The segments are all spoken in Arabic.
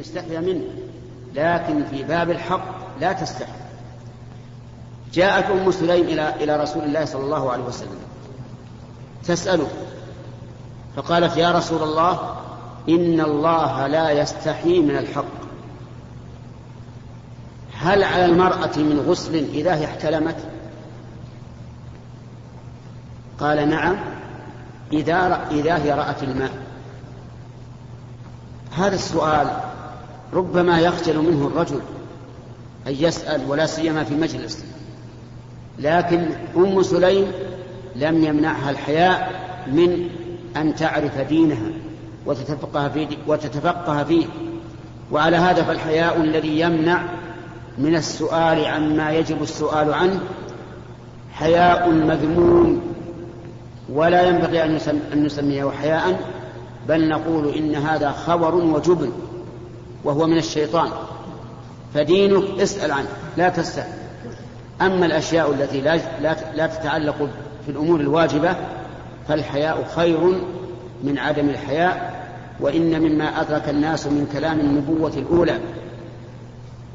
استحيا منه لكن في باب الحق لا تستحي. جاءت أم سليم إلى إلى رسول الله صلى الله عليه وسلم تسأله فقالت يا رسول الله إن الله لا يستحي من الحق. هل على المرأة من غسل إذا هي احتلمت؟ قال نعم إذا إذا هي رأت الماء. هذا السؤال ربما يخجل منه الرجل أن يسأل ولا سيما في مجلس. لكن أم سليم لم يمنعها الحياء من أن تعرف دينها وتتفقه فيه, وتتفقه فيه. وعلى هذا فالحياء الذي يمنع من السؤال عما يجب السؤال عنه حياء مذموم. ولا ينبغي أن نسميه حياء بل نقول إن هذا خبر وجبن. وهو من الشيطان. فدينك اسأل عنه لا تسأل أما الأشياء التي لا, لا, لا تتعلق في الأمور الواجبة فالحياء خير من عدم الحياء وإن مما أدرك الناس من كلام النبوة الأولى.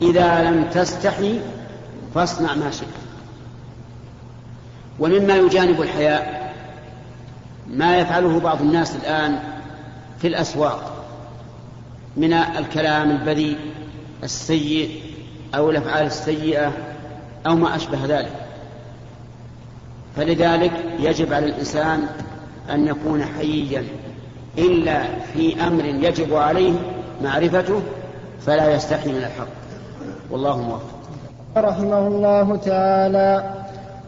إذا لم تستحي فاصنع ما شئت. ومما يجانب الحياء ما يفعله بعض الناس الآن في الأسواق. من الكلام البذيء السيء أو الأفعال السيئة أو ما أشبه ذلك. فلذلك يجب على الإنسان أن يكون حييا. إلا في أمر يجب عليه معرفته فلا يستحي من الحق. والله موفق. رحمه الله تعالى.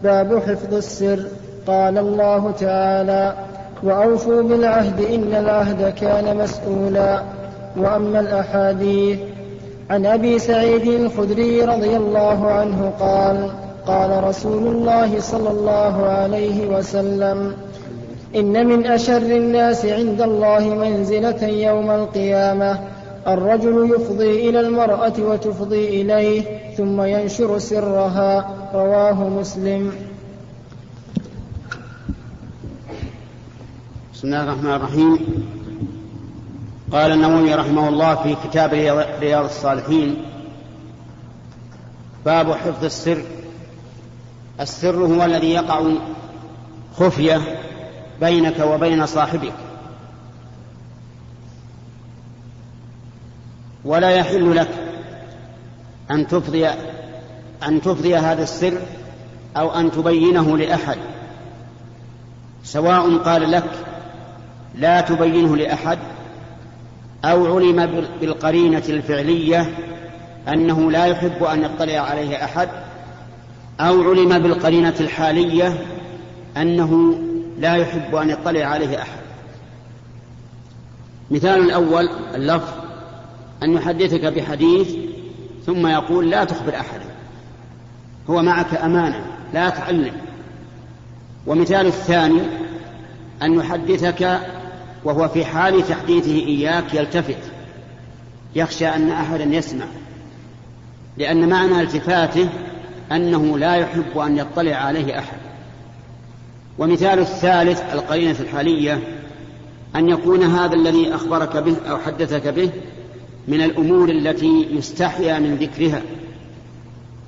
باب حفظ السر. قال الله تعالى وأوفوا بالعهد إن العهد كان مسؤولا. وأما الأحاديث عن أبي سعيد الخدري رضي الله عنه قال قال رسول الله صلى الله عليه وسلم إن من أشر الناس عند الله منزلة يوم القيامة الرجل يفضي إلى المرأة وتفضي إليه ثم ينشر سرها رواه مسلم. بسم الله الرحمن الرحيم. قال النووي رحمه الله في كتاب رياض الصالحين باب حفظ السر. السر هو الذي يقع خفية بينك وبين صاحبك ولا يحل لك أن تفضي أن تفضي هذا السر أو أن تبينه لأحد. سواء قال لك لا تبينه لأحد أو علم بالقرينة الفعلية أنه لا يحب أن يطلع عليه أحد أو علم بالقرينة الحالية أنه لا يحب أن يطلع عليه أحد. مثال الأول اللفظ أن يحدثك بحديث ثم يقول لا تخبر أحدا هو معك أمانة لا تعلم. ومثال الثاني أن يحدثك وهو في حال تحديثه إياك يلتفت. يخشى أن أحدا يسمع. لأن معنى التفاته أنه لا يحب أن يطلع عليه أحد. ومثال الثالث القرينة الحالية أن يكون هذا الذي أخبرك به أو حدثك به من الأمور التي يستحيا من ذكرها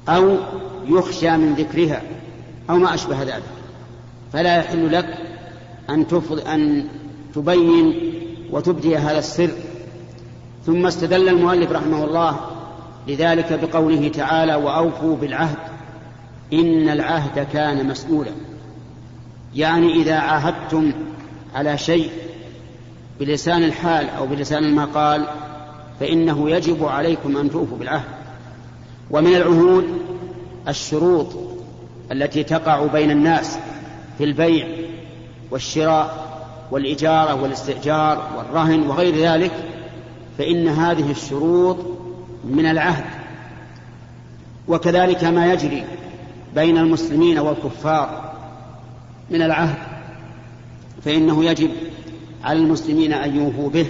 أو يخشى من ذكرها أو ما أشبه ذلك. فلا يحل لك أن أن تبين وتبدي هذا السر. ثم استدل المؤلف رحمه الله لذلك بقوله تعالى وأوفوا بالعهد إن العهد كان مسؤولا. يعني إذا عاهدتم على شيء بلسان الحال أو بلسان المقال فإنه يجب عليكم أن توفوا بالعهد. ومن العهود الشروط التي تقع بين الناس في البيع والشراء والإجارة والاستئجار والرهن وغير ذلك فإن هذه الشروط من العهد. وكذلك ما يجري بين المسلمين والكفار من العهد فإنه يجب على المسلمين أن يوفوا به.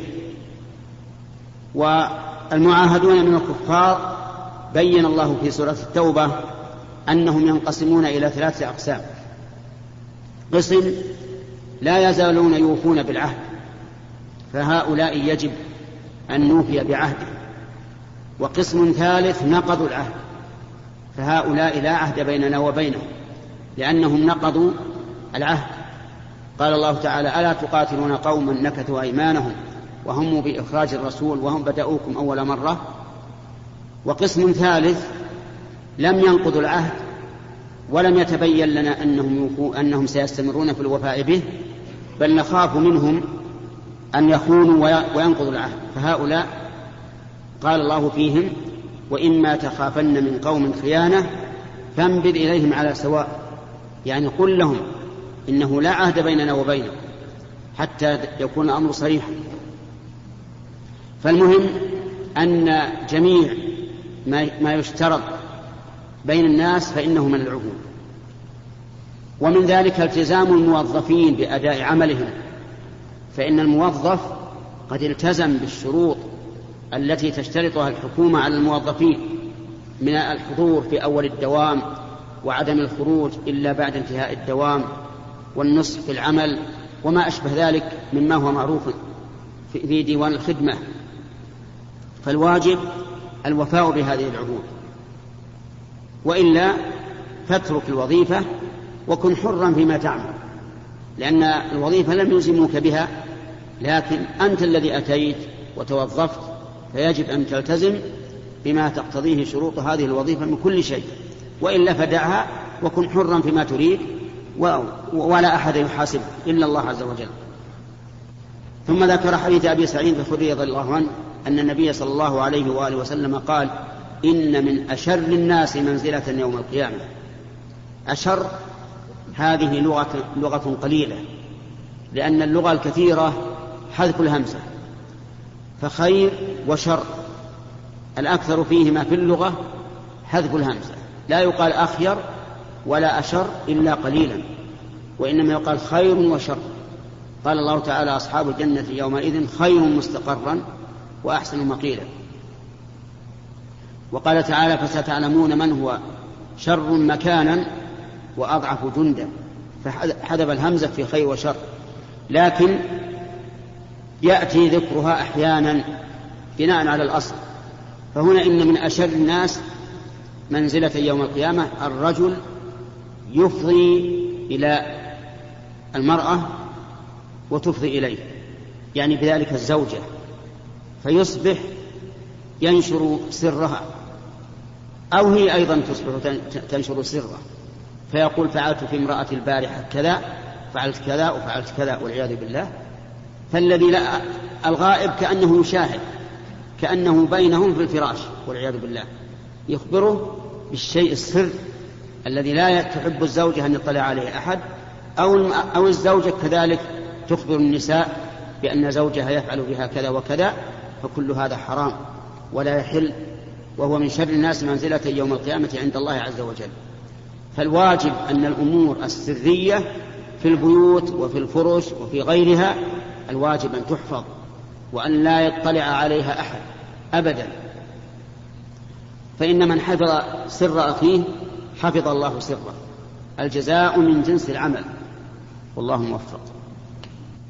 والمعاهدون من الكفار بين الله في سورة التوبة أنهم ينقسمون إلى ثلاثة أقسام. قسم لا يزالون يوفون بالعهد فهؤلاء يجب أن نوفي بعهده وقسم ثالث نقضوا العهد فهؤلاء لا عهد بيننا وبينهم لأنهم نقضوا العهد. قال الله تعالى ألا تقاتلون قوما نكثوا أيمانهم وهموا بإخراج الرسول وهم بدأوكم أول مرة؟ وقسم ثالث لم ينقضوا العهد ولم يتبين لنا أنهم, أنهم سيستمرون في الوفاء به بل نخاف منهم أن يخونوا وينقضوا العهد. فهؤلاء قال الله فيهم وإما تخافن من قوم خيانة فانبذ إليهم على سواء. يعني قل لهم إنه لا عهد بيننا وبينكم حتى يكون الأمر صريحا. فالمهم أن جميع ما يشترط بين الناس فإنه من العهود ومن ذلك التزام الموظفين بأداء عملهم فإن الموظف قد التزم بالشروط التي تشترطها الحكومة على الموظفين من الحضور في أول الدوام وعدم الخروج إلا بعد انتهاء الدوام والنصف في العمل وما أشبه ذلك مما هو معروف في ديوان الخدمة. فالواجب الوفاء بهذه العهود وإلا فاترك الوظيفة وكن حرا فيما تعمل لأن الوظيفة لم يلزموك بها لكن أنت الذي أتيت وتوظفت فيجب أن تلتزم بما تقتضيه شروط هذه الوظيفة من كل شيء وإلا فدعها وكن حرا فيما تريد ولا أحد يحاسب إلا الله عز وجل. ثم ذكر حديث أبي سعيد الخدري رضي الله عنه أن النبي صلى الله عليه وآله وسلم قال إن من أشر الناس منزلة يوم القيامة. أشر هذه لغة, لغة قليلة لأن اللغة الكثيرة حذف الهمزة فخير وشر. الأكثر فيهما في اللغة حذف الهمزة. لا يقال أخير ولا أشر إلا قليلا وإنما يقال خير وشر. قال الله تعالى أصحاب الجنة يومئذ خير مستقرا وأحسن مقيلا. وقال تعالى فستعلمون من هو شر مكانا وأضعف جندا. فحذف الهمزة في خير وشر. لكن يأتي ذكرها أحيانا بناء على الأصل. فهنا إن من أشر الناس منزلة يوم القيامة الرجل يفضي إلى المرأة وتفضي إليه. يعني بذلك الزوجة. فيصبح ينشر سرها. أو هي أيضا تصبح تنشر سره فيقول فعلت في امرأة البارحة كذا فعلت كذا وفعلت كذا والعياذ بالله. فالذي لا الغائب كأنه يشاهد كأنه بينهم في الفراش والعياذ بالله. يخبره بالشيء السر الذي لا تحب الزوجة أن يطلع عليه أحد أو أو الزوجة كذلك تخبر النساء بأن زوجها يفعل بها كذا وكذا فكل هذا حرام. ولا يحل وهو من شر الناس منزلة يوم القيامة عند الله عز وجل. فالواجب أن الأمور السرية في البيوت وفي الفرش وفي غيرها الواجب أن تحفظ وأن لا يطلع عليها أحد أبدا. فإن من حفظ سر أخيه حفظ الله سره. الجزاء من جنس العمل. والله موفق.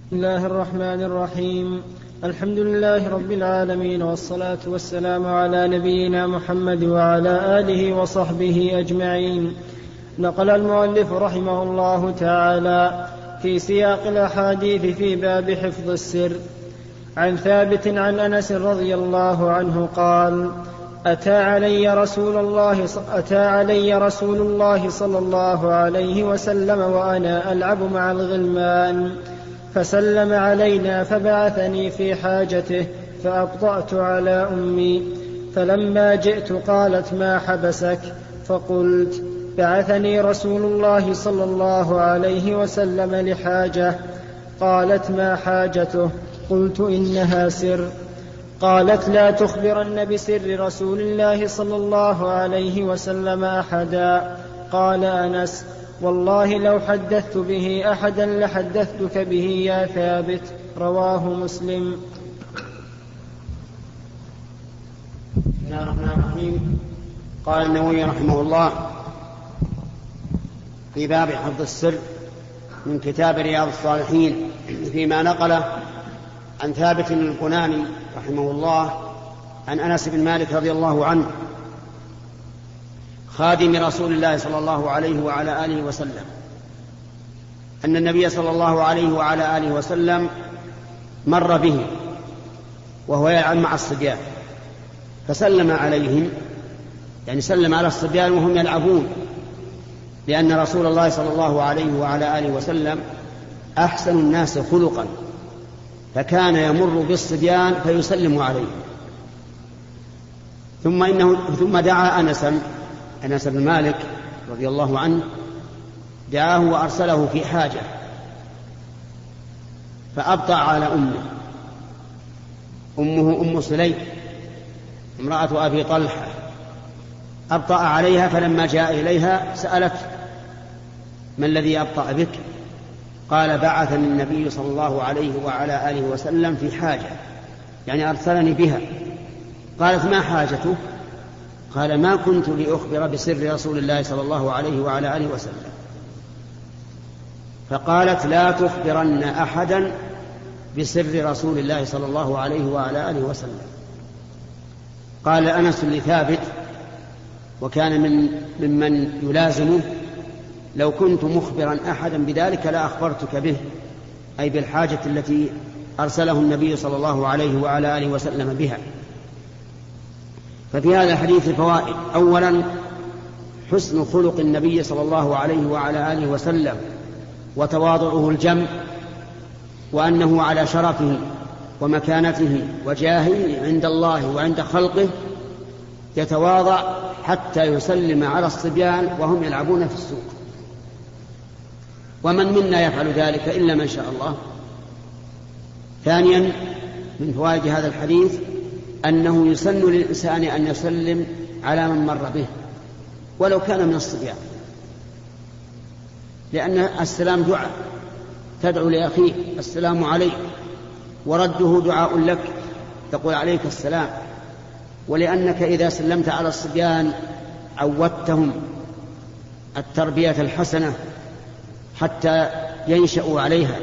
بسم الله الرحمن الرحيم. الحمد لله رب العالمين والصلاة والسلام على نبينا محمد وعلى آله وصحبه أجمعين. نقل المؤلف رحمه الله تعالى في سياق الأحاديث في باب حفظ السر. عن ثابت عن أنس رضي الله عنه قال أتى علي رسول الله أتى علي رسول الله صلى الله عليه وسلم وأنا ألعب مع الغلمان. فسلم علينا فبعثني في حاجته فأبطأت على أمي. فلما جئت قالت ما حبسك؟ فقلت بعثني رسول الله صلى الله عليه وسلم لحاجة. قالت ما حاجته؟ قلت إنها سر. قالت لا تخبرن بسر رسول الله صلى الله عليه وسلم أحدا. قال أنس والله لو حدثت به أحدا لحدثتك به يا ثابت رواه مسلم. بسم الله الرحمن الرحيم. قال النووي رحمه الله في باب حفظ السر من كتاب رياض الصالحين فيما نقله عن ثابت البناني رحمه الله عن أنس بن مالك رضي الله عنه خادم رسول الله صلى الله عليه وعلى آله وسلم. أن النبي صلى الله عليه وعلى آله وسلم مر به وهو يلعب مع الصبيان. فسلم عليهم يعني سلم على الصبيان وهم يلعبون لأن رسول الله صلى الله عليه وعلى آله وسلم أحسن الناس خلقا. فكان يمر بالصبيان فيسلم عليهم. ثم إنه ثم دعا أنسا أنس بن مالك رضي الله عنه دعاه وأرسله في حاجة فأبطأ على أمه. أمه أم سليم امرأة أبي طلحة. أبطأ عليها فلما جاء إليها سألت ما الذي أبطأ بك؟ قال بعثني النبي صلى الله عليه وعلى آله وسلم في حاجة يعني أرسلني بها. قالت ما حاجته قال ما كنت لأخبر بسر رسول الله صلى الله عليه وعلى آله وسلم. فقالت لا تخبرن أحدا بسر رسول الله صلى الله عليه وعلى آله وسلم. قال أنس لثابت وكان من ممن يلازمه لو كنت مخبرا أحدا بذلك لأخبرتك به أي بالحاجة التي أرسله النبي صلى الله عليه وعلى آله وسلم بها. ففي هذا الحديث فوائد أولا حسن خلق النبي صلى الله عليه وعلى آله وسلم وتواضعه الجم وأنه على شرفه ومكانته وجاهه عند الله وعند خلقه يتواضع حتى يسلم على الصبيان وهم يلعبون في السوق. ومن منا يفعل ذلك إلا من شاء الله؟ ثانيا من فوائد هذا الحديث أنه يسن للإنسان أن يسلم على من مر به ولو كان من الصبيان. لأن السلام دعاء تدعو لأخيك السلام عليك ورده دعاء لك تقول عليك السلام. ولأنك إذا سلمت على الصبيان عودتهم التربية الحسنة حتى ينشأوا عليها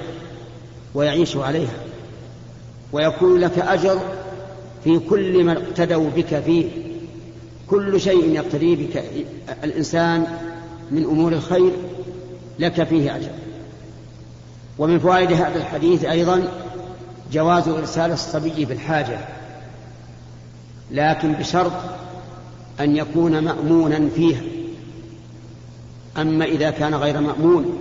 ويعيشوا عليها ويكون لك أجر في كل ما اقتدوا بك فيه. كل شيء يقتدي بك. الإنسان من أمور الخير لك فيه أجر. ومن فوائد هذا الحديث أيضا جواز إرسال الصبي بالحاجة. لكن بشرط أن يكون مأمونا فيها. أما إذا كان غير مأمون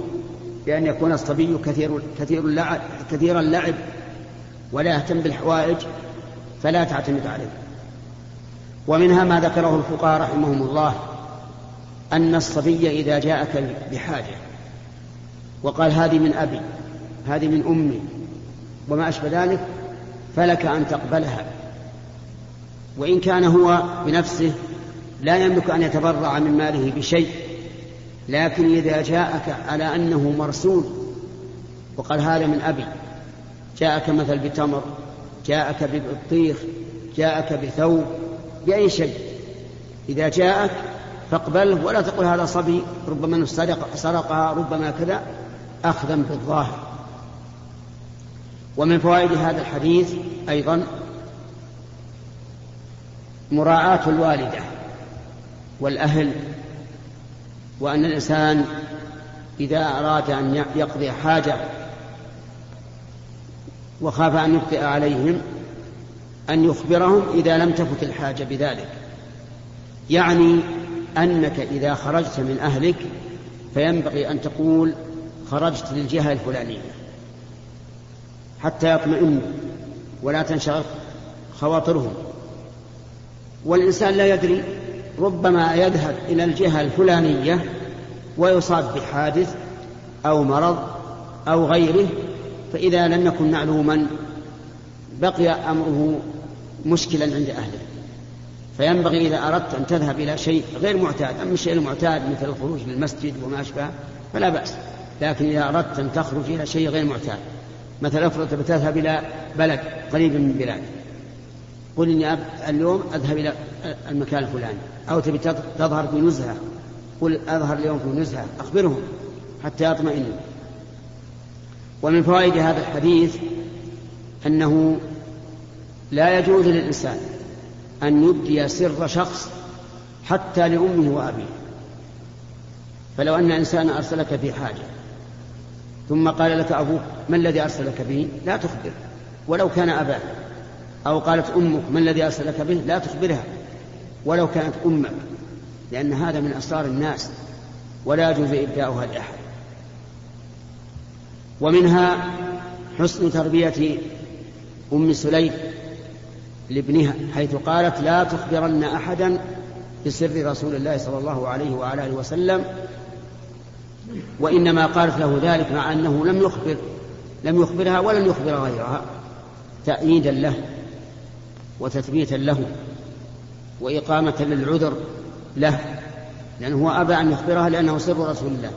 بأن يكون الصبي كثير كثير اللعب كثير اللعب ولا يهتم بالحوائج فلا تعتمد عليه. ومنها ما ذكره الفقهاء رحمهم الله أن الصبي إذا جاءك بحاجة وقال هذه من أبي هذه من أمي وما أشبه ذلك فلك أن تقبلها. وإن كان هو بنفسه لا يملك أن يتبرع من ماله بشيء لكن إذا جاءك على أنه مرسول وقال هذا من أبي جاءك مثل بتمر جاءك ببطيخ جاءك بثوب بأي شيء. إذا جاءك فاقبله ولا تقل هذا صبي ربما سرق سرقها ربما كذا أخذا بالظاهر. ومن فوائد هذا الحديث أيضا مراعاة الوالدة والأهل وأن الإنسان إذا أراد أن يقضي حاجة وخاف أن يخطئ عليهم أن يخبرهم إذا لم تفت الحاجة بذلك. يعني أنك إذا خرجت من أهلك فينبغي أن تقول خرجت للجهة الفلانية حتى يطمئنوا ولا تنشغل خواطرهم. والإنسان لا يدري ربما يذهب إلى الجهة الفلانية ويصاب بحادث أو مرض أو غيره فإذا لم يكن معلوما بقي أمره مشكلا عند أهله. فينبغي إذا أردت أن تذهب إلى شيء غير معتاد أما الشيء المعتاد مثل الخروج للمسجد وما أشبه فلا بأس. لكن إذا أردت أن تخرج إلى شيء غير معتاد مثلا افرض بتذهب إلى بلد قريب من بلاد قل إني اليوم أذهب إلى المكان الفلاني. أو تبي تظهر في نزهة. قل أظهر اليوم في نزهة. أخبرهم حتى يطمئنوا. ومن فوائد هذا الحديث أنه لا يجوز للإنسان أن يبدي سر شخص حتى لأمه وأبيه. فلو أن إنسانا أرسلك في حاجة ثم قال لك أبوك ما الذي أرسلك به؟ لا تخبر ولو كان أباك أو قالت أمك ما الذي أرسلك به؟ لا تخبرها. ولو كانت أمك لأن هذا من أسرار الناس ولا يجوز إبداؤها لأحد. ومنها حسن تربية أم سليم لابنها حيث قالت لا تخبرن أحدا بسر رسول الله صلى الله عليه وعلى آله وسلم وإنما قالت له ذلك مع أنه لم يخبر لم يخبرها ولم يخبر غيرها تأييدا له وتثبيتا له وإقامة للعذر له لأنه هو أبى أن يخبرها لأنه سر رسول الله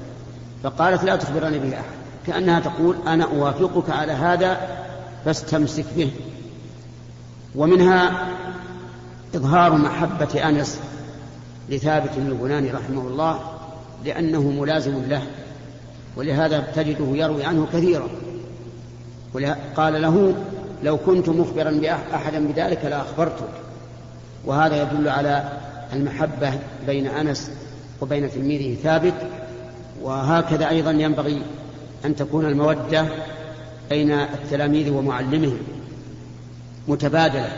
فقالت لا تخبرني به أحد. كأنها تقول أنا أوافقك على هذا فاستمسك به. ومنها إظهار محبة أنس لثابت بن البناني رحمه الله لأنه ملازم له ولهذا تجده يروي عنه كثيرا. قال له لو كنت مخبرا بأحدا بذلك لأخبرتك وهذا يدل على المحبة بين أنس وبين تلميذه ثابت. وهكذا أيضا ينبغي أن تكون المودة بين التلاميذ ومعلمهم متبادلة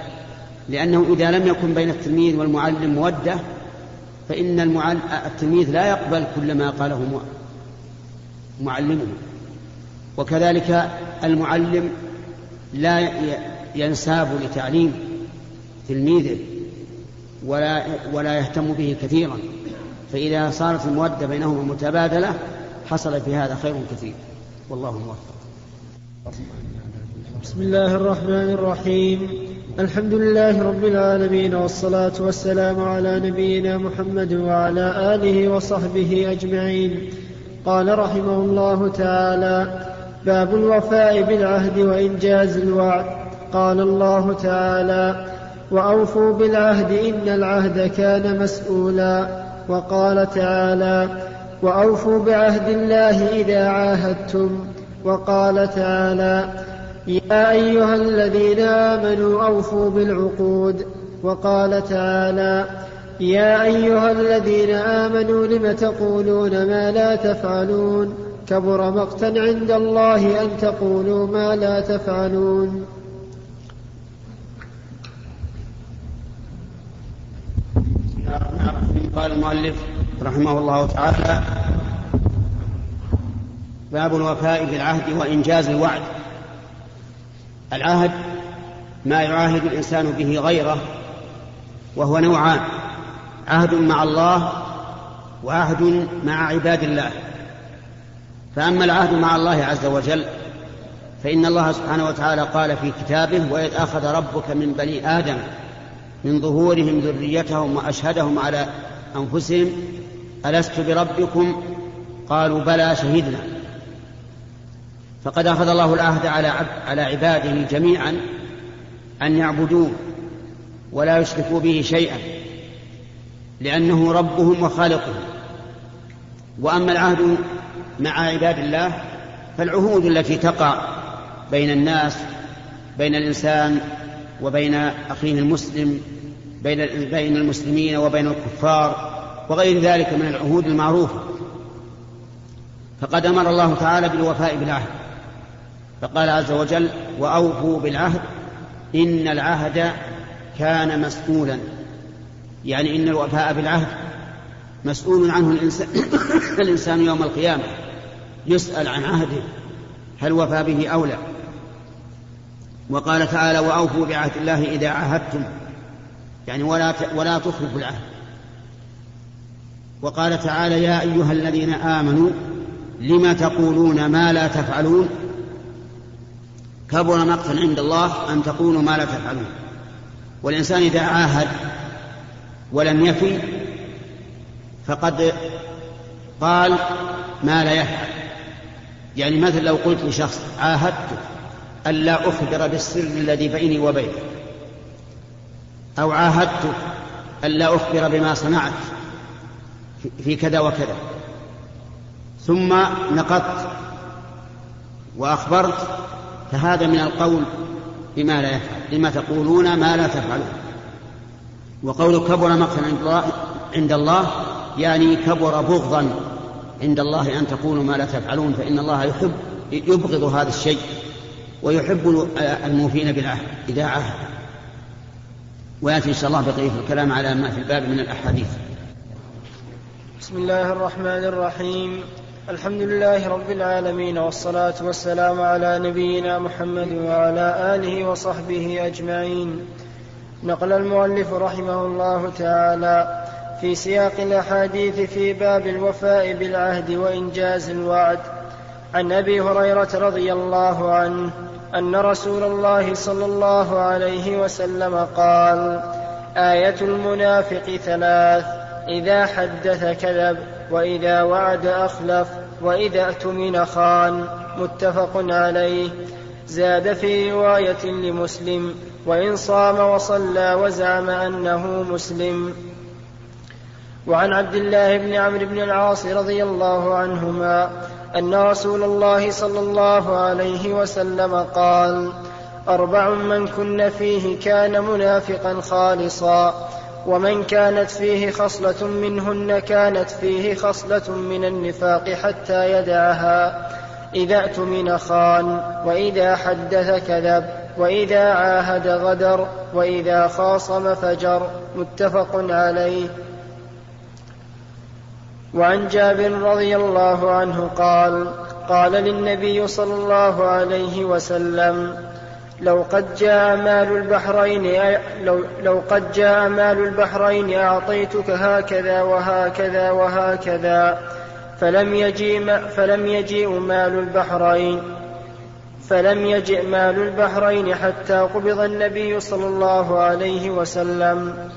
لأنه إذا لم يكن بين التلميذ والمعلم مودة فإن التلميذ لا يقبل كل ما قاله معلمه. وكذلك المعلم لا ينساب لتعليم تلميذه ولا ولا يهتم به كثيرا. فإذا صارت المودة بينهما متبادلة حصل في هذا خير كثير. والله موفق. بسم الله الرحمن الرحيم. الحمد لله رب العالمين والصلاة والسلام على نبينا محمد وعلى آله وصحبه أجمعين. قال رحمه الله تعالى باب الوفاء بالعهد وإنجاز الوعد. قال الله تعالى وأوفوا بالعهد إن العهد كان مسؤولا. وقال تعالى وأوفوا بعهد الله إذا عاهدتم. وقال تعالى يا أيها الذين آمنوا أوفوا بالعقود. وقال تعالى يا أيها الذين آمنوا لم تقولون ما لا تفعلون؟ كبر مقتا عند الله أن تقولوا ما لا تفعلون. قال المؤلف رحمه الله تعالى باب الوفاء بالعهد وإنجاز الوعد. العهد ما يعاهد الإنسان به غيره وهو نوعان عهد مع الله وعهد مع عباد الله. فأما العهد مع الله عز وجل فإن الله سبحانه وتعالى قال في كتابه وإذ أخذ ربك من بني آدم من ظهورهم ذريتهم وأشهدهم على أنفسهم ألست بربكم؟ قالوا بلى شهدنا. فقد أخذ الله العهد على على عباده جميعا أن يعبدوه ولا يشركوا به شيئا لأنه ربهم وخالقهم. وأما العهد مع عباد الله فالعهود التي تقع بين الناس بين الإنسان وبين أخيه المسلم بين بين المسلمين وبين الكفار وغير ذلك من العهود المعروفة. فقد أمر الله تعالى بالوفاء بالعهد. فقال عز وجل وأوفوا بالعهد إن العهد كان مسؤولا. يعني إن الوفاء بالعهد مسؤول عنه الإنسان, الإنسان يوم القيامة. يسأل عن عهده هل وفى به أو لا. وقال تعالى وأوفوا بعهد الله إذا عاهدتم. يعني ولا ولا تخلفوا العهد. وقال تعالى يا أيها الذين آمنوا لم تقولون ما لا تفعلون كبر مقتا عند الله أن تقولوا ما لا تفعلون. والإنسان إذا عاهد ولم يفي فقد قال ما لا يفعل. يعني مثل لو قلت لشخص عاهدت ألا أخبر بالسر الذي بيني وبينه أو عاهدت ألا أخبر بما صنعت في كذا وكذا. ثم نقضت وأخبرت فهذا من القول بما لا يفعل لما تقولون ما لا تفعلون. وقول كبر مقتا عند الله عند الله يعني كبر بغضا عند الله أن تقولوا ما لا تفعلون فإن الله يحب يبغض هذا الشيء ويحب الموفين بالعهد إذا عهد. ويأتي إن شاء الله بقية الكلام على ما في الباب من الأحاديث. بسم الله الرحمن الرحيم. الحمد لله رب العالمين والصلاة والسلام على نبينا محمد وعلى آله وصحبه أجمعين. نقل المؤلف رحمه الله تعالى في سياق الأحاديث في باب الوفاء بالعهد وإنجاز الوعد. عن أبي هريرة رضي الله عنه أن رسول الله صلى الله عليه وسلم قال آية المنافق ثلاث. إذا حدث كذب وإذا وعد أخلف وإذا اؤتمن خان. متفق عليه. زاد في رواية لمسلم وإن صام وصلى وزعم أنه مسلم. وعن عبد الله بن عمرو بن العاص رضي الله عنهما أن رسول الله صلى الله عليه وسلم قال أربع من كن فيه كان منافقا خالصا. ومن كانت فيه خصلة منهن كانت فيه خصلة من النفاق حتى يدعها. إذا اؤتمن خان وإذا حدث كذب وإذا عاهد غدر وإذا خاصم فجر. متفق عليه. وعن جابر رضي الله عنه قال قال للنبي صلى الله عليه وسلم لو قد جاء مال البحرين لو, لو قد جاء مال البحرين أعطيتك هكذا وهكذا وهكذا فلم يجيء فلم يجيء مال البحرين فلم يجئ مال البحرين حتى قبض النبي صلى الله عليه وسلم.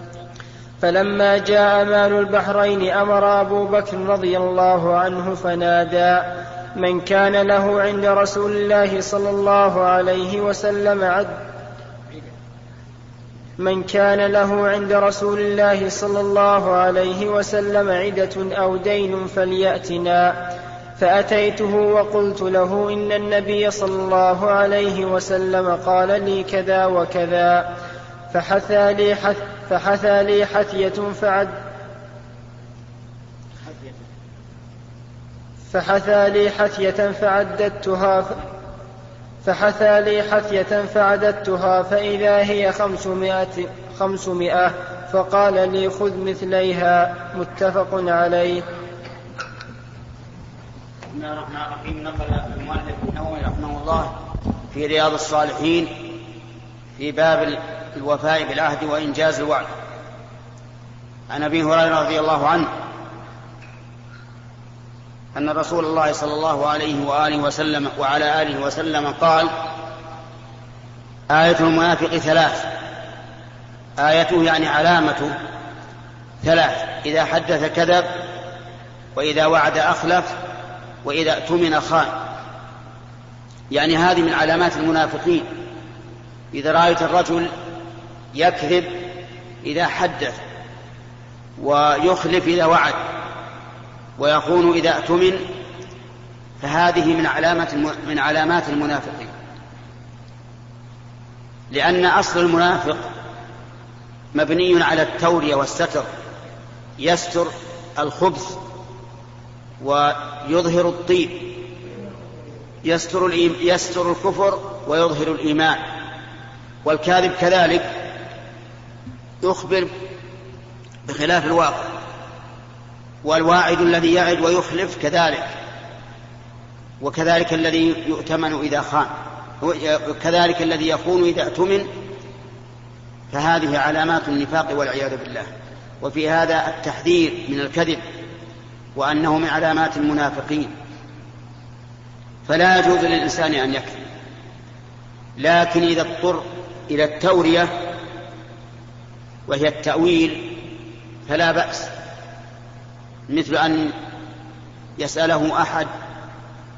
فلما جاء مال البحرين أمر أبو بكر رضي الله عنه فنادى من كان له عند رسول الله صلى الله عليه وسلم عد من كان له عند رسول الله صلى الله عليه وسلم عدة أو دين فليأتنا. فأتيته وقلت له إن النبي صلى الله عليه وسلم قال لي كذا وكذا فحثى لي, حث فحثى لي حثية فعد فحثى لي حثية فعددتها فحثى لي حثية فعددتها فإذا هي خمسمائة, خمسمائة فقال لي خذ مثليها متفق عليه. بسم الله الرحمن الرحيم. نقل المؤلف النووي رحمه الله في رياض الصالحين في باب الوفاء بالعهد وإنجاز الوعد. عن أبي هريرة رضي الله عنه أن رسول الله صلى الله عليه وآله وسلم وعلى آله وسلم قال آية المنافق ثلاث. آيته يعني علامته ثلاث. إذا حدث كذب وإذا وعد أخلف وإذا اؤتمن خان. يعني هذه من علامات المنافقين. إذا رأيت الرجل يكذب إذا حدث ويخلف إذا وعد. ويخون إذا اؤتمن فهذه من علامة من علامات المنافقين. لأن أصل المنافق مبني على التورية والستر. يستر الخبث ويظهر الطيب. يستر يستر الكفر ويظهر الإيمان. والكاذب كذلك يخبر بخلاف الواقع. والواعد الذي يعد ويخلف كذلك. وكذلك الذي يؤتمن إذا خان. وكذلك الذي يخون إذا اؤتمن. فهذه علامات النفاق والعياذ بالله. وفي هذا التحذير من الكذب وأنه من علامات المنافقين. فلا يجوز للإنسان أن يكذب. لكن إذا اضطر إلى التورية وهي التأويل فلا بأس. مثل أن يسأله أحد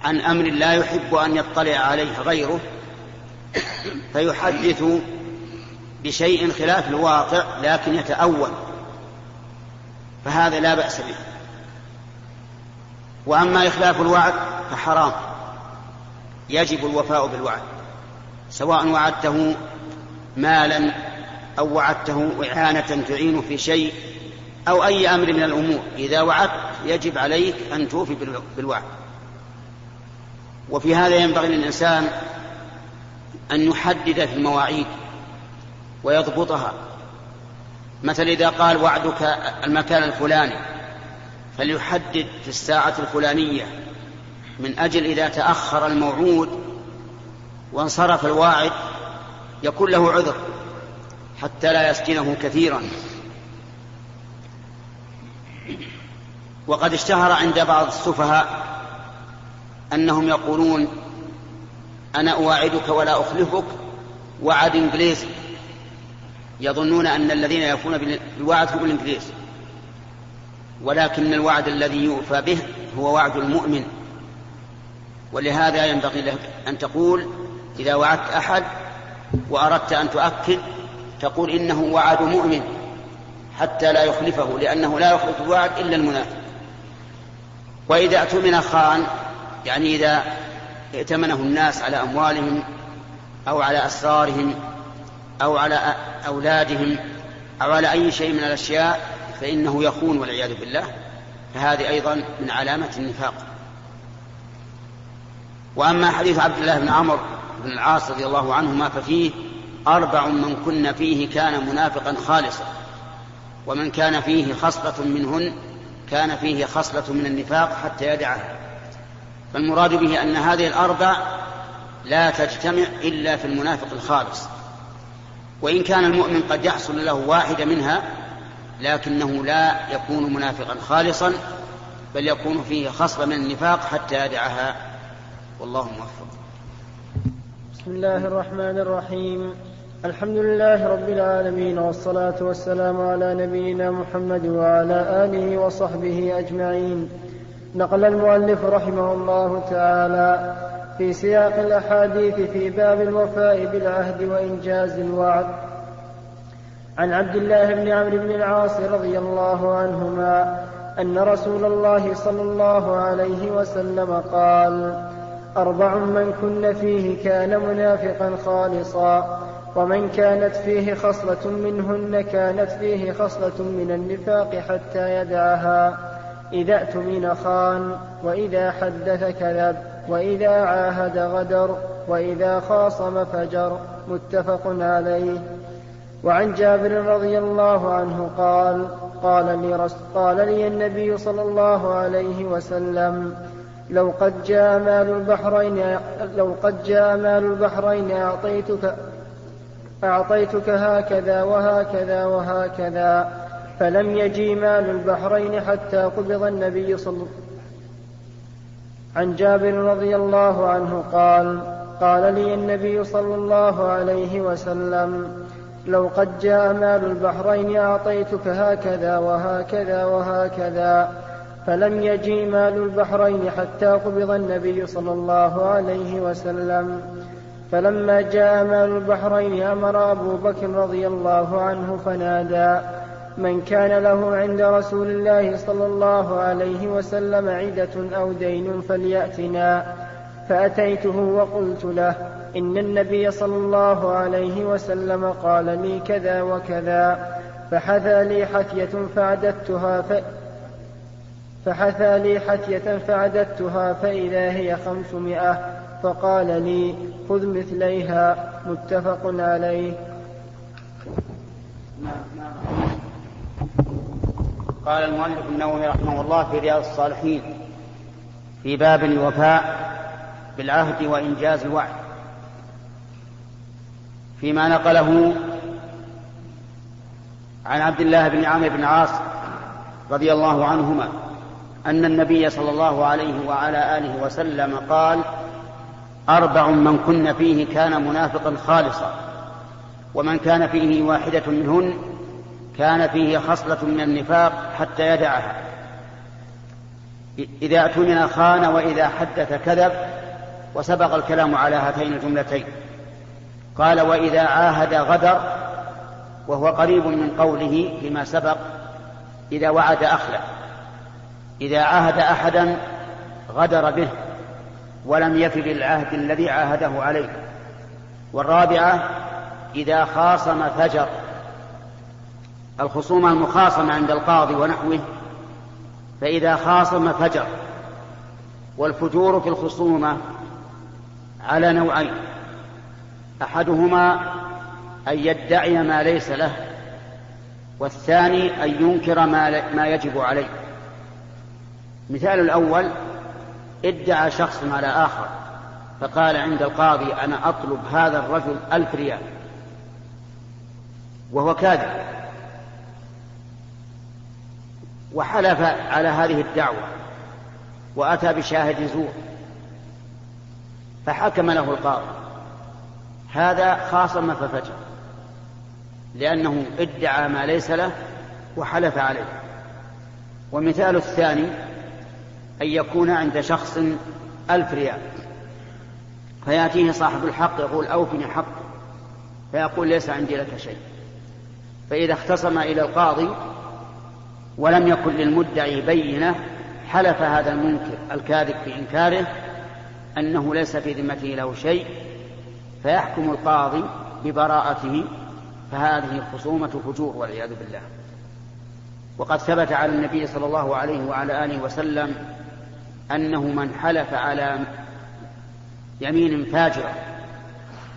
عن أمر لا يحب أن يطلع عليه غيره فيحدث بشيء خلاف الواقع لكن يتأول فهذا لا بأس به. وأما إخلاف الوعد فحرام يجب الوفاء بالوعد سواء وعدته مالا أو وعدته إعانة تعين في شيء أو أي أمر من الأمور. إذا وعدت يجب عليك أن توفي بالوعد. وفي هذا ينبغي للإنسان أن يحدد في المواعيد ويضبطها. مثل إذا قال وعدك المكان الفلاني فليحدد في الساعة الفلانية من أجل إذا تأخر الموعود وانصرف الواعد يكون له عذر حتى لا يسجنه كثيرا. وقد اشتهر عند بعض السفهاء أنهم يقولون أنا أواعدك ولا أخلفك وعد إنجليزي يظنون أن الذين يفون بالوعد هم الإنجليز. ولكن الوعد الذي يوفى به هو وعد المؤمن. ولهذا ينبغي لك أن تقول إذا وعدت أحد وأردت أن تؤكد تقول إنه وعد مؤمن. حتى لا يخلفه لأنه لا يخلف الوعد إلا المنافق. وإذا اؤتمن خان يعني إذا ائتمنه الناس على أموالهم أو على أسرارهم أو على أولادهم أو على أي شيء من الأشياء فإنه يخون والعياذ بالله. فهذه أيضا من علامة النفاق. وأما حديث عبد الله بن عمرو بن العاص رضي الله عنهما ففيه أربع من كن فيه كان منافقا خالصا. ومن كان فيه خصلة منهن كان فيه خصلة من النفاق حتى يدعها. فالمراد به أن هذه الأربع لا تجتمع إلا في المنافق الخالص. وإن كان المؤمن قد يحصل له واحدة منها لكنه لا يكون منافقا خالصا بل يكون فيه خصلة من النفاق حتى يدعها. والله موفق. بسم الله الرحمن الرحيم. الحمد لله رب العالمين والصلاة والسلام على نبينا محمد وعلى آله وصحبه أجمعين. نقل المؤلف رحمه الله تعالى في سياق الأحاديث في باب الوفاء بالعهد وإنجاز الوعد. عن عبد الله بن عمرو بن العاص رضي الله عنهما أن رسول الله صلى الله عليه وسلم قال أربع من كن فيه كان منافقا خالصا. ومن كانت فيه خصلة منهن كانت فيه خصلة من النفاق حتى يدعها. إذا اؤتمن خان وإذا حدث كذب وإذا عاهد غدر وإذا خاصم فجر. متفق عليه. وعن جابر رضي الله عنه قال قال لي, قال لي النبي صلى الله عليه وسلم لو قد جاء مال البحرين لو قد جاء مال البحرين أعطيتك أعطيتك هكذا وهكذا وهكذا فلم يجي مال البحرين حتى قبض النبي صلى عن جابر رضي الله عنه قال قال لي النبي صلى الله عليه وسلم لو قد جاء مال البحرين أعطيتك هكذا وهكذا وهكذا فلم يجي مال البحرين حتى قبض النبي صلى الله عليه وسلم. فلما جاء مال البحرين أمر أبو بكر رضي الله عنه فنادى من كان له عند رسول الله صلى الله عليه وسلم عدة أو دين فليأتنا. فأتيته وقلت له إن النبي صلى الله عليه وسلم قال لي كذا وكذا فحثى لي حثية فعددتها ف... فحثى لي حثية فعددتها فإذا هي خمسمائة. فقال لي خذ مثليها متفق عليه. قال المؤلف النووي رحمه الله في رياض الصالحين في باب الوفاء بالعهد وإنجاز الوعد. فيما نقله عن عبد الله بن عامر بن عاص رضي الله عنهما أن النبي صلى الله عليه وعلى آله وسلم قال أربع من كن فيه كان منافقا خالصا ومن كان فيه واحدة منهن كان فيه خصلة من النفاق حتى يدعها. إذا اؤتمن خان وإذا حدث كذب وسبق الكلام على هاتين الجملتين. قال وإذا عاهد غدر وهو قريب من قوله فيما سبق إذا وعد أخلف إذا عاهد أحدا غدر به. ولم يف بالعهد الذي عاهده عليه. والرابعة إذا خاصم فجر. الخصومة المخاصمة عند القاضي ونحوه فإذا خاصم فجر. والفجور في الخصومة على نوعين. أحدهما أن يدعي ما ليس له والثاني أن ينكر ما, ما يجب عليه. مثال الأول ادعى شخص على آخر فقال عند القاضي أنا أطلب هذا الرجل ألف ريال. وهو كاذب. وحلف على هذه الدعوة وأتى بشاهد زور فحكم له القاضي. هذا خاصم ففجر لأنه ادعى ما ليس له وحلف عليه. ومثال الثاني أن يكون عند شخص ألف ريال. فيأتيه صاحب الحق يقول أوفني حق فيقول ليس عندي لك شيء. فإذا اختصم إلى القاضي ولم يكن للمدعي بينة حلف هذا المنكر الكاذب في إنكاره أنه ليس في ذمته له شيء فيحكم القاضي ببراءته فهذه خصومة فجور والعياذ بالله. وقد ثبت على النبي صلى الله عليه وعلى آله وسلم أنه من حلف على يمين فاجرة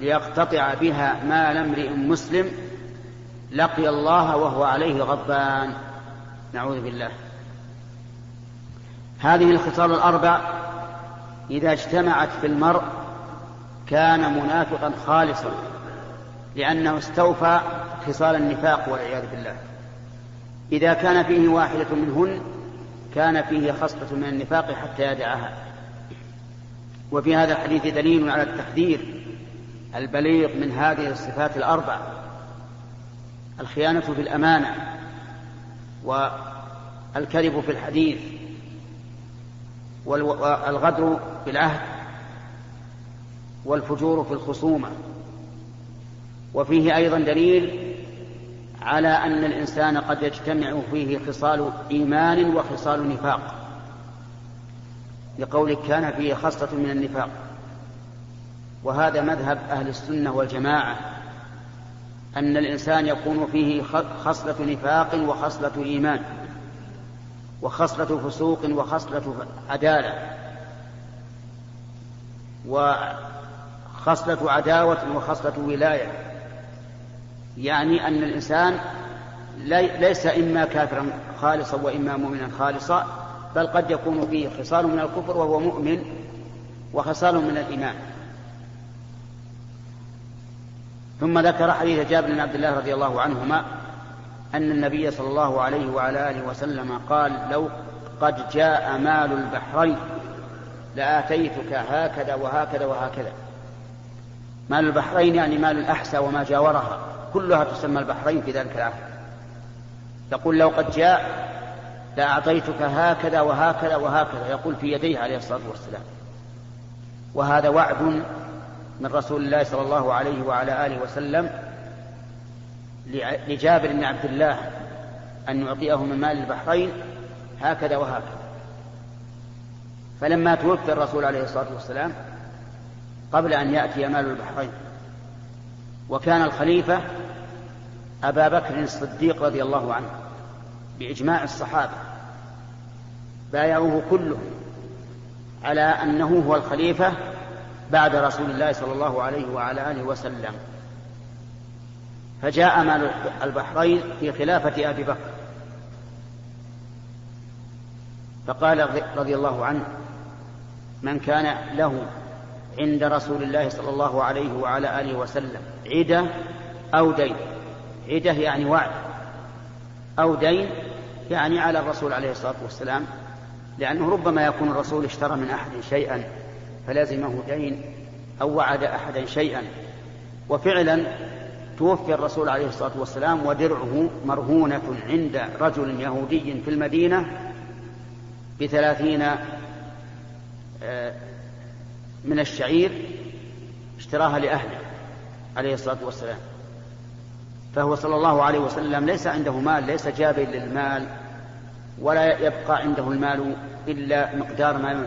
ليقتطع بها مال امرئ مسلم لقي الله وهو عليه غضبان. نعوذ بالله. هذه الخصال الأربع إذا اجتمعت في المرء كان منافقا خالصا لأنه استوفى خصال النفاق والعياذ بالله. إذا كان فيه واحدة منهن كان فيه خصلة من النفاق حتى يدعها. وفي هذا الحديث دليل على التحذير البليغ من هذه الصفات الأربع. الخيانة في الأمانة والكذب في الحديث والغدر بالعهد والفجور في الخصومة. وفيه أيضا دليل على أن الإنسان قد يجتمع فيه خصال إيمان وخصال نفاق. لقولك كان فيه خصلة من النفاق. وهذا مذهب أهل السنة والجماعة أن الإنسان يكون فيه خصلة نفاق وخصلة إيمان وخصلة فسوق وخصلة عدالة. وخصلة عداوة وخصلة ولاية. يعني أن الإنسان ليس إما كافرا خالصا وإما مؤمنا خالصا بل قد يكون فيه خصال من الكفر وهو مؤمن وخصال من الإيمان. ثم ذكر حديث جابر بن عبد الله رضي الله عنهما أن النبي صلى الله عليه وعلى آله وسلم قال لو قد جاء مال البحرين لآتيتك هكذا وهكذا وهكذا. مال البحرين يعني مال الأحسى وما جاورها. كلها تسمى البحرين في ذلك العهد يقول لو قد جاء لأعطيتك هكذا وهكذا وهكذا يقول في يديه عليه الصلاة والسلام. وهذا وعد من رسول الله صلى الله عليه وعلى آله وسلم لجابر بن عبد الله أن يعطيه من مال البحرين هكذا وهكذا. فلما توفي الرسول عليه الصلاة والسلام قبل أن يأتي مال البحرين وكان الخليفة أبا بكر الصديق رضي الله عنه بإجماع الصحابة بايعوه كلهم على أنه هو الخليفة بعد رسول الله صلى الله عليه وعلى آله وسلم. فجاء مال البحرين في خلافة أبي بكر. فقال رضي الله عنه من كان له عند رسول الله صلى الله عليه وعلى آله وسلم عدة أو دين؟ عدة يعني وعد أو دين يعني على الرسول عليه الصلاة والسلام لأنه ربما يكون الرسول اشترى من أحد شيئا فلزمه دين أو وعد أحدا شيئا. وفعلا توفي الرسول عليه الصلاة والسلام ودرعه مرهونة عند رجل يهودي في المدينة بثلاثين آه، من الشعير اشتراها لأهله عليه الصلاة والسلام. فهو صلى الله عليه وسلم ليس عنده مال ليس جابر للمال ولا يبقى عنده المال إلا مقدار ما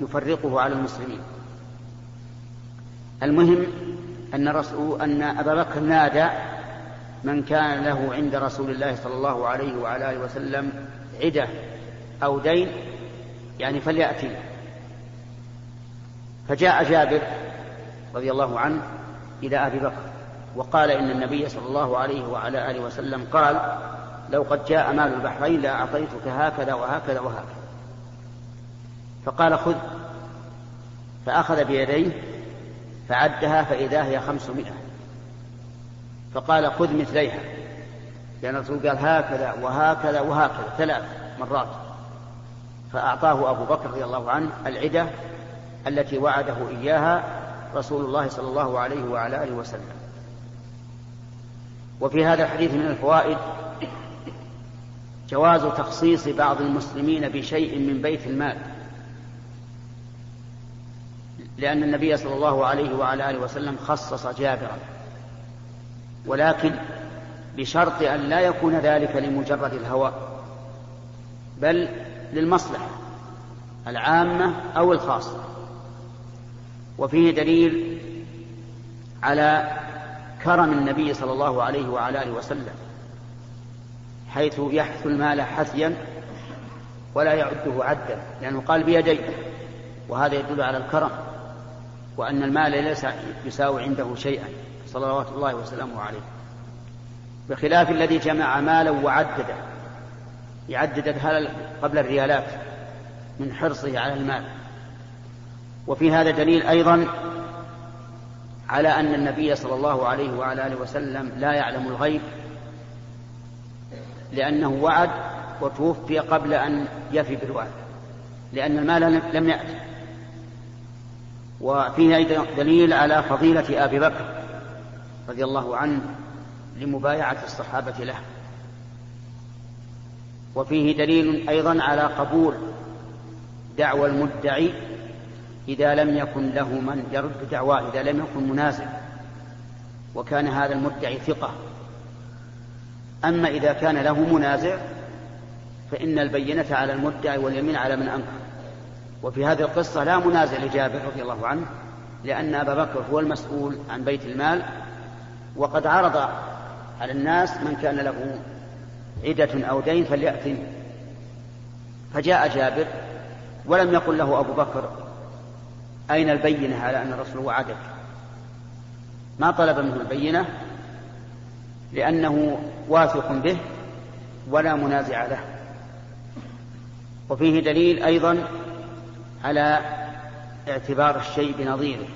يفرقه على المسلمين. المهم أن رسول أن أبا بكر نادى من كان له عند رسول الله صلى الله عليه وعلى آله وسلم عدة أو دين يعني فليأتي. فجاء جابر رضي الله عنه إلى أبي بكر. وقال إن النبي صلى الله عليه وعلى آله وسلم قال لو قد جاء مال البحرين لأعطيتك هكذا وهكذا وهكذا. فقال خذ. فأخذ بيديه فعدها فإذا هي خمسمائة. فقال خذ مثليها. لأن الرسول قال هكذا وهكذا وهكذا ثلاث مرات. فأعطاه أبو بكر رضي الله عنه العدة التي وعده إياها رسول الله صلى الله عليه وعلى آله وسلم. وفي هذا الحديث من الفوائد جواز تخصيص بعض المسلمين بشيء من بيت المال لأن النبي صلى الله عليه وعلى آله وسلم خصص جابرا ولكن بشرط أن لا يكون ذلك لمجرد الهوى بل للمصلحة العامة أو الخاصة وفيه دليل على كرم النبي صلى الله عليه وعلى آله وسلم حيث يحث المال حثيا ولا يعده عدا لأنه قال بيديه وهذا يدل على الكرم وأن المال ليس يساوي عنده شيئا صلوات الله وسلامه عليه. بخلاف الذي جمع مالا وعدده يعدد قبل الريالات من حرصه على المال. وفي هذا دليل أيضا على أن النبي صلى الله عليه وعلى آله وسلم لا يعلم الغيب لأنه وعد وتوفي قبل أن يفي بالوعد لأن المال لم يأتي. وفيه أيضا دليل على فضيلة أبي بكر رضي الله عنه لمبايعة الصحابة له. وفيه دليل أيضا على قبول دعوى المدعي إذا لم يكن له من يرد دعواه إذا لم يكن منازع وكان هذا المدعي ثقة. أما إذا كان له منازع فإن البينة على المدعي واليمين على من أنكر. وفي هذه القصة لا منازع لجابر رضي الله عنه لأن أبا بكر هو المسؤول عن بيت المال وقد عرض على الناس من كان له عدة أو دين فليأتي فجاء جابر ولم يقل له أبو بكر أين البينة على أن الرسول وعدك ما طلب منه البينة لأنه واثق به ولا منازع له. وفيه دليل أيضا على اعتبار الشيء بنظيره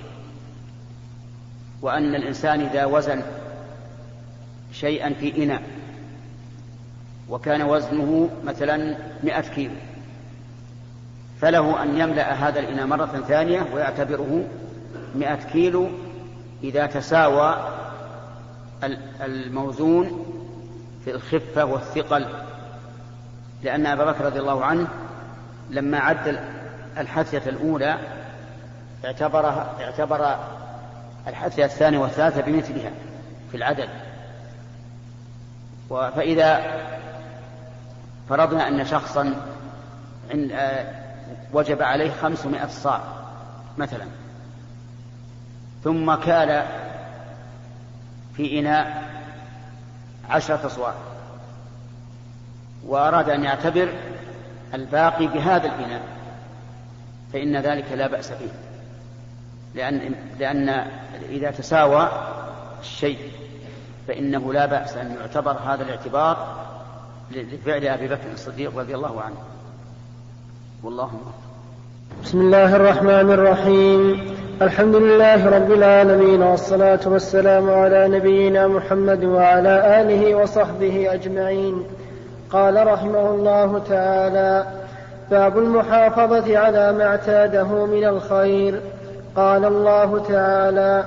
وأن الإنسان إذا وزن شيئا في إناء وكان وزنه مثلا مئة كيلو فله أن يملأ هذا الإناء مرة ثانية ويعتبره مئة كيلو إذا تساوى الموزون في الخفة والثقل. لأن أبا بكر رضي الله عنه لما عد الحثية الأولى اعتبرها اعتبر الحثية الثانية والثالثة بمثلها في العدد. فإذا فرضنا أن شخصا وجب عليه خمسمائة صاع مثلا. ثم كان في إناء عشرة أصواع وأراد أن يعتبر الباقي بهذا الإناء فإن ذلك لا بأس به. لأن, لأن إذا تساوى الشيء فإنه لا بأس أن يعتبر هذا الاعتبار لفعل أبي بكر الصديق رضي الله عنه. والله بسم الله الرحمن الرحيم. الحمد لله رب العالمين والصلاة والسلام على نبينا محمد وعلى آله وصحبه أجمعين. قال رحمه الله تعالى باب المحافظة على ما اعتاده من الخير. قال الله تعالى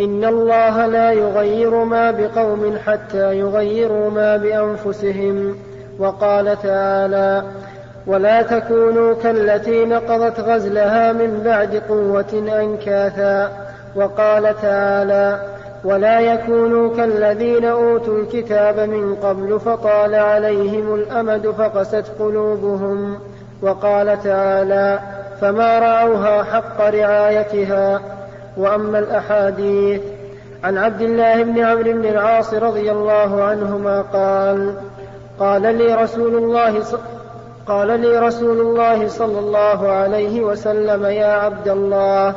إن الله لا يغير ما بقوم حتى يغيروا ما بأنفسهم. وقال تعالى ولا تكونوا كالتي نقضت غزلها من بعد قوة أنكاثا. وقال تعالى ولا يكونوا كالذين أوتوا الكتاب من قبل فطال عليهم الأمد فقست قلوبهم. وقال تعالى فما رعوها حق رعايتها. وأما الأحاديث عن عبد الله بن عمرو بن العاص رضي الله عنهما قال قال لي رسول الله قال لي رسول الله صلى الله عليه وسلم يا عبد الله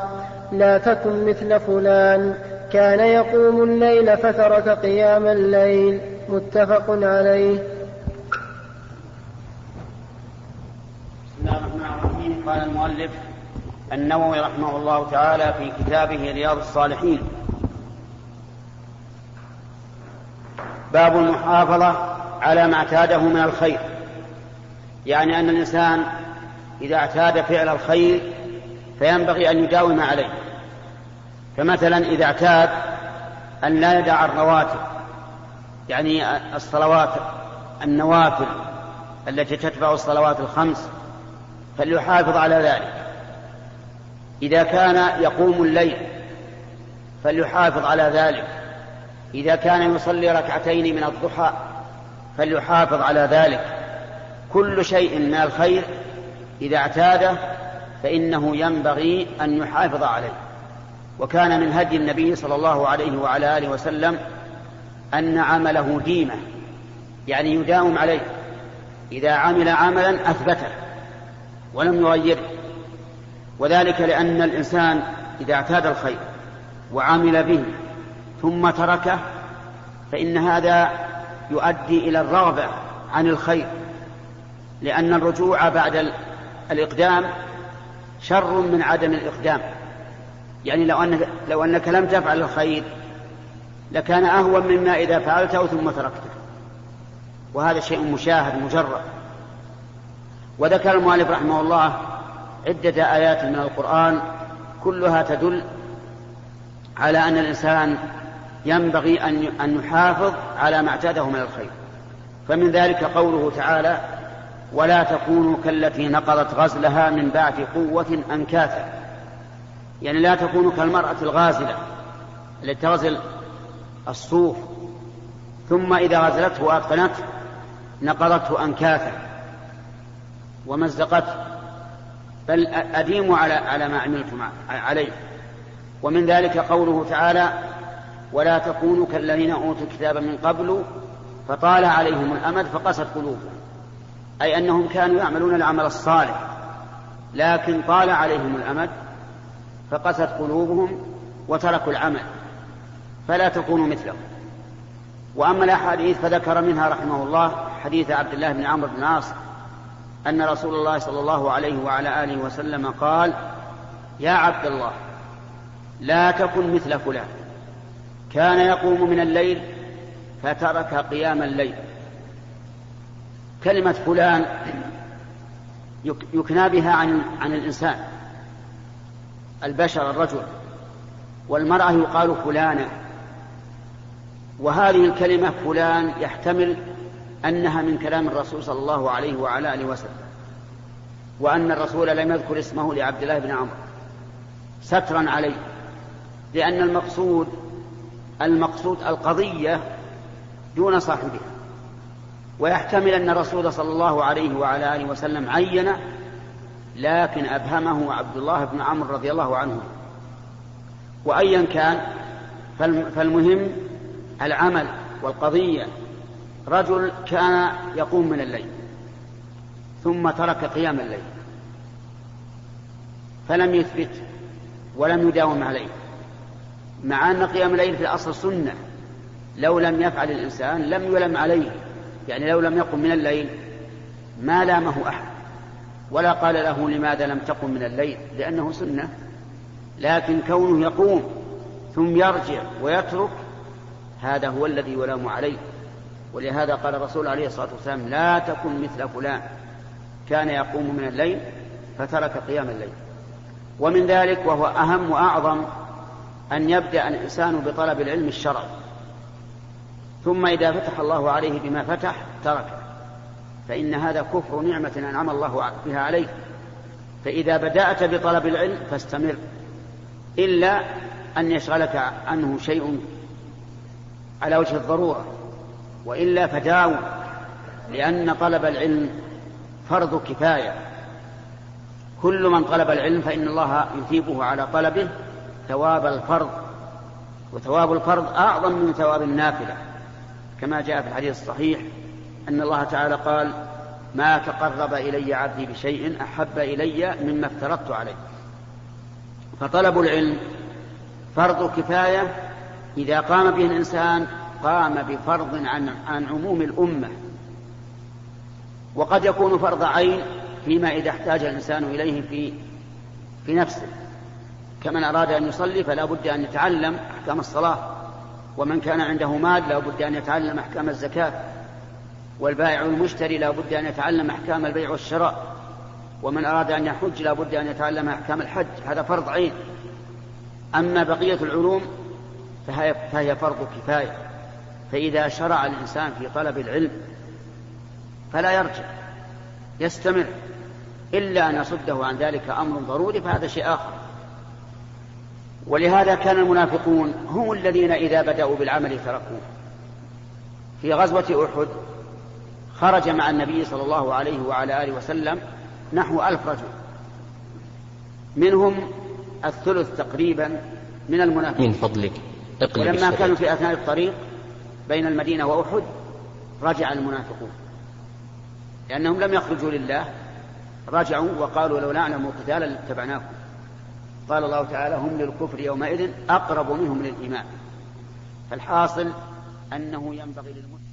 لا تكن مثل فلان. كان يقوم الليل فترك قيام الليل. متفق عليه. بسم الله الرحمن الرحيم. قال المؤلف النووي رحمه الله تعالى في كتابه رياض الصالحين باب المحافظة على ما اعتاده من الخير. يعني أن الإنسان إذا اعتاد فعل الخير فينبغي أن يداوم عليه. فمثلا إذا اعتاد أن لا يدع الرواتب يعني الصلوات النوافل التي تتبع الصلوات الخمس فليحافظ على ذلك. إذا كان يقوم الليل فليحافظ على ذلك. إذا كان يصلي ركعتين من الضحى فليحافظ على ذلك. كل شيء من الخير إذا اعتاده فإنه ينبغي أن يحافظ عليه. وكان من هدي النبي صلى الله عليه وعلى آله وسلم أن عمله ديمة يعني يداوم عليه. إذا عمل عملا أثبته ولم يغيره. وذلك لأن الإنسان إذا اعتاد الخير وعمل به ثم تركه فإن هذا يؤدي إلى الرغبة عن الخير. لأن الرجوع بعد الإقدام شر من عدم الإقدام. يعني لو أنك, لو أنك لم تفعل الخير لكان أهون مما إذا فعلته ثم تركته. وهذا شيء مشاهد مجرد. وذكر المؤلف رحمه الله عدة آيات من القرآن كلها تدل على أن الإنسان ينبغي أن يحافظ على ما اعتاده من الخير. فمن ذلك قوله تعالى ولا تكونوا كالتي نقضت غزلها من بعد قوة أنكاثا. يعني لا تكونوا كالمرأة الغازلة التي تغزل الصوف ثم إذا غزلته وأتقنته نقضته أنكاثا ومزقته. بل أديموا على على ما عملتم عليه. ومن ذلك قوله تعالى ولا تكونوا كالذين أوتوا الكتاب من قبل فطال عليهم الأمد فقست قلوبهم. أي أنهم كانوا يعملون العمل الصالح لكن طال عليهم الأمد فقست قلوبهم وتركوا العمل فلا تكونوا مثلهم. وأما الأحاديث فذكر منها رحمه الله حديث عبد الله بن عمرو بن العاص أن رسول الله صلى الله عليه وعلى آله وسلم قال يا عبد الله لا تكن مثل فلان كان يقوم من الليل فترك قيام الليل كلمة فلان يكنى بها عن عن الإنسان. البشر الرجل. والمرأة يقال فلانة. وهذه الكلمة فلان يحتمل أنها من كلام الرسول صلى الله عليه وعلى آله وسلم. وأن الرسول لم يذكر اسمه لعبد الله بن عمرو. سترا عليه. لأن المقصود المقصود القضية دون صاحبها. ويحتمل أن الرسول صلى الله عليه وعلى آله وسلم عين لكن أبهمه عبد الله بن عمرو رضي الله عنه. وأيا كان فالمهم العمل والقضية. رجل كان يقوم من الليل ثم ترك قيام الليل فلم يثبت ولم يداوم عليه. مع أن قيام الليل في الأصل سنة لو لم يفعل الإنسان لم يلم عليه. يعني لو لم يقم من الليل ما لامه أحد ولا قال له لماذا لم تقم من الليل لأنه سنة. لكن كونه يقوم ثم يرجع ويترك هذا هو الذي يلام عليه. ولهذا قال الرسول عليه الصلاة والسلام لا تكن مثل فلان. كان يقوم من الليل فترك قيام الليل. ومن ذلك وهو أهم وأعظم أن يبدأ الإنسان بطلب العلم الشرعي. ثم إذا فتح الله عليه بما فتح تركه فإن هذا كفر نعمة أنعم الله بها عليه. فإذا بدأت بطلب العلم فاستمر. إلا أن يشغلك عنه شيء على وجه الضرورة. وإلا فداوم لأن طلب العلم فرض كفاية. كل من طلب العلم فإن الله يثيبه على طلبه ثواب الفرض. وثواب الفرض أعظم من ثواب النافلة. كما جاء في الحديث الصحيح أن الله تعالى قال ما تقرب إلي عبدي بشيء أحب إلي مما افترضت عليه. فطلب العلم فرض كفاية إذا قام به الإنسان قام بفرض عن, عن عموم الأمة. وقد يكون فرض عين فيما إذا احتاج الإنسان إليه في في نفسه. كمن أراد أن يصلي فلا بد أن يتعلم أحكام الصلاة. ومن كان عنده مال لا بد أن يتعلم أحكام الزكاة والبائع المشتري لا بد أن يتعلم أحكام البيع والشراء ومن أراد أن يحج لا بد أن يتعلم أحكام الحج هذا فرض عين. أما بقية العلوم فهي, فهي فرض كفاية. فإذا شرع الإنسان في طلب العلم فلا يرجع يستمر. إلا أن يصده عن ذلك أمر ضروري فهذا شيء آخر. ولهذا كان المنافقون هم الذين إذا بدأوا بالعمل تركوه. في غزوة أحد خرج مع النبي صلى الله عليه وعلى آله وسلم نحو ألف رجل. منهم الثلث تقريبا من المنافقين. من فضلك. ولما كانوا في أثناء الطريق بين المدينة وأحد رجع المنافقون. لأنهم لم يخرجوا لله رجعوا وقالوا لو نعلم قتالا لاتبعناكم. قال الله تعالى هم للكفر يومئذ أقرب منهم للإيمان. فالحاصل أنه ينبغي للمسلم